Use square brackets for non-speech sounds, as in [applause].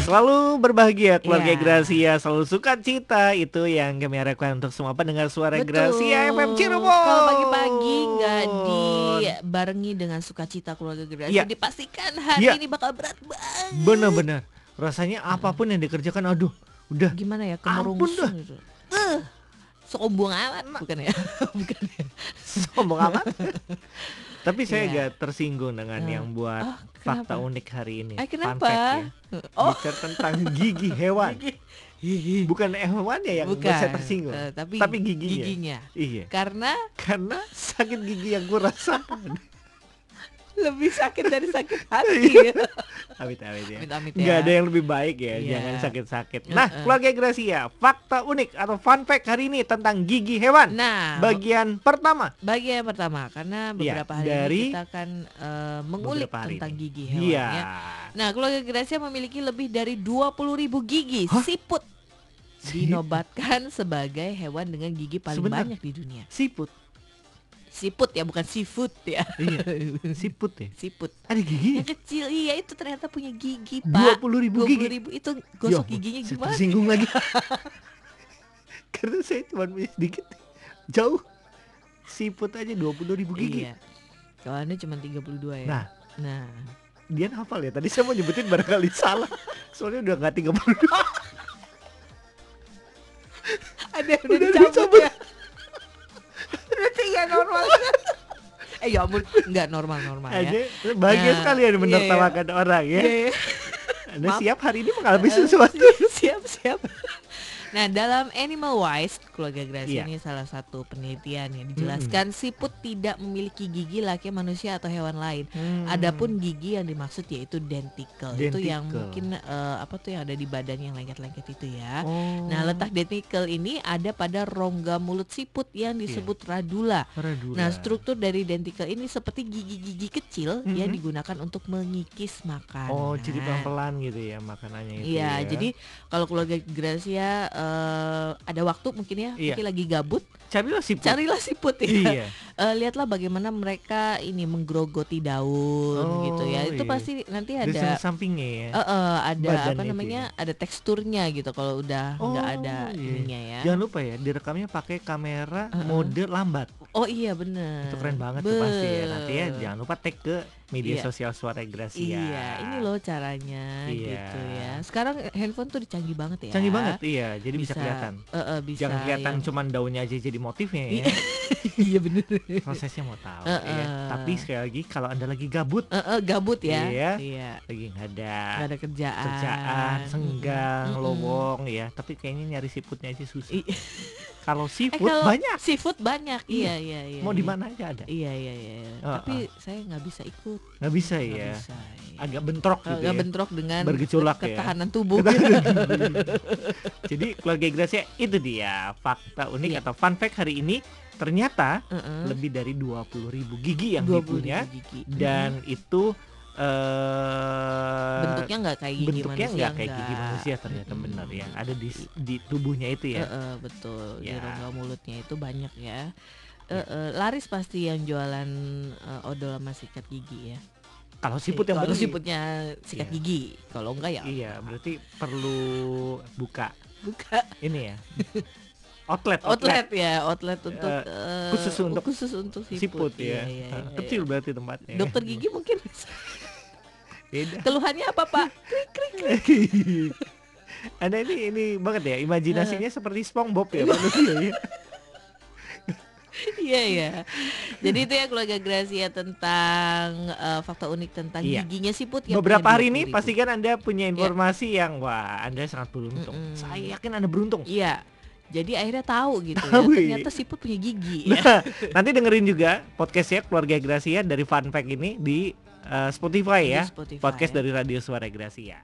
Selalu berbahagia keluarga Iya. Gracia, selalu suka cita itu yang kami harapkan untuk semua pendengar suara Gracia FM Cirebon. Kalau pagi-pagi nggak dibarengi dengan sukacita keluarga Gracia, Iya. dipastikan hari Iya. ini bakal berat banget. Bener-bener, rasanya apa pun yang dikerjakan, aduh, udah Gimana ya kemerungsung gitu. Eh, sombong amat bukan ya? [laughs] bukan ya? sombong amat. [laughs] Tapi saya Iya. agak tersinggung dengan Eh, yang buat oh, fakta unik hari ini. Eh, Fun kenapa? fact ya. Oh, Bicara tentang gigi hewan. [laughs] Bukan hewannya yang bukan. saya tersinggung. Eh, tapi, Tapi giginya. giginya. Iya. Karena Karena sakit gigi yang gue rasakan. Lebih sakit dari sakit [laughs] hati. Iya. Amit-amit ya. Amit-amit Nggak ya. ada yang lebih baik ya, Iya. jangan sakit-sakit. Nah, keluarga Gracia, fakta unik atau fun fact hari ini tentang gigi hewan. Nah, Bagian pertama. bagian pertama karena Iya, beberapa hari dari ini kita akan eh, mengulik tentang ini. gigi hewan Iya. ya. Nah, keluarga Gracia memiliki lebih dari 20.000 gigi Hah? siput. Siput? Dinobatkan sebagai hewan dengan gigi paling Sebentar. banyak di dunia. Siput. Siput ya, bukan seafood ya. Iya. Siput ya. Siput. Ada gigi. Yang kecil iya itu ternyata punya gigi, Pak. 20.000 gigi. 20.000 itu gosok Ya, giginya gimana? Tersinggung lagi. [laughs] Karena saya cuma punya sedikit. Jauh. Siput aja 20 ribu gigi. Iya. Kalau Anda cuma 32 ya. Nah, Nah, dia hafal ya. Tadi saya mau nyebutin barangkali salah. Soalnya udah nggak 32. [laughs] ada yang udah Udah dicabut dicabut. ya. Normal. [laughs] eh ya ampun, nggak normal normal ya. Bahagia Nah, sekali ya iya, menertawakan orang ya. Iya, iya. Anda Maaf. siap hari ini mengalami Eh, sesuatu. siap siap. Nah, dalam Animal Wise, keluarga Gracia Iya. ini salah satu penelitian yang dijelaskan siput tidak memiliki gigi layaknya manusia atau hewan lain. Hmm. Adapun gigi yang dimaksud yaitu denticle. Itu yang Denticle. mungkin eh, apa tuh yang ada di badan yang lengket-lengket itu ya. Oh. Nah, letak denticle ini ada pada rongga mulut siput yang disebut radula. Radula. Nah, struktur dari denticle ini seperti gigi-gigi kecil yang Mhm. digunakan untuk mengikis makanan. Oh, jadi pelan-pelan gitu ya makanannya itu. Iya, ya. jadi kalau keluarga Gracia eh, ada waktu mungkin ya, Iya. mungkin lagi gabut, carilah siput. carilah siput ya. Iya. Eh, lihatlah bagaimana mereka ini menggerogoti daun gitu ya. Oh, Itu iya. pasti nanti ada sampingnya ya. eh, eh, ada Badannya apa namanya? ya. Ada teksturnya gitu kalau udah nggak Oh, ada iya. ininya ya. Jangan lupa ya, direkamnya pakai kamera Heeh. mode lambat. Oh iya bener. Itu keren banget tuh pasti ya. Nanti ya Be- jangan lupa tag ke media Iya. sosial Suara Gracia. Iya, ini loh caranya Iya. gitu ya. Sekarang handphone tuh dicanggih banget ya. Canggih banget, iya. Jadi bisa, kelihatan. eh, eh, bisa Jangan kelihatan yang- cuman daunnya aja jadi motifnya ya. [laughs] iya bener. Prosesnya mau tahu Eh, ya. eh. Tapi sekali lagi kalau Anda lagi gabut, Eh, eh, gabut ya. Iya. Iya. lagi nggak ada Nggak ada kerjaan. kerjaan, senggang, Mm-mm. lowong ya. Tapi kayaknya nyari siputnya aja susah. I- [laughs] Kalau Eh, seafood kalau banyak. Seafood banyak. Iya. Iya, iya, iya. Mau di iya. mana aja ada. Iya, iya, iya. iya. Eh, Tapi saya nggak bisa ikut. Nggak bisa Nggak ya. bisa. iya. Agak bentrok gitu Agak ya. bentrok dengan Bergejolak ya. ketahanan [laughs] tubuh. Jadi keluarga Gracia itu dia fakta unik Iya. atau fun fact hari ini ternyata Heeh. lebih dari 20.000 gigi yang 20 dipunya gigi. dan itu eh bentuknya nggak kayak gigi bentuknya manusia nggak kayak gigi manusia ternyata Mm-mm. benar ya ada di di tubuhnya itu ya Heeh, betul di Ya. rongga mulutnya itu banyak ya. Ya. Heeh, laris pasti yang jualan eh, odol sama sikat gigi ya. kalau siput yang kalau siputnya sikat Iya. gigi, kalau enggak ya iya berarti perlu buka buka ini ya [laughs] outlet outlet ya, outlet untuk Eh, eh, khusus untuk khusus untuk siput siput, ya iya, Ah, iya, kecil berarti tempatnya Dokter gigi mungkin [laughs] beda Keluhannya apa Pak? [laughs] [laughs] Anda ini ini banget ya imajinasinya seperti SpongeBob ya manusia ya. Iya ya. Jadi itu ya keluarga Gracia tentang eh, fakta unik tentang Iya. giginya siput yang Beberapa hari ini 20.000. pastikan Anda punya informasi yang wah Anda sangat beruntung. Mm-mm. Saya yakin Anda beruntung. Iya. Jadi akhirnya tahu gitu ya. iya. Ternyata siput punya gigi. Nah, nanti dengerin juga podcastnya keluarga Gracia dari Fun Fact ini di eh, Spotify Di ya. Spotify. Podcast dari Radio Suara Gracia.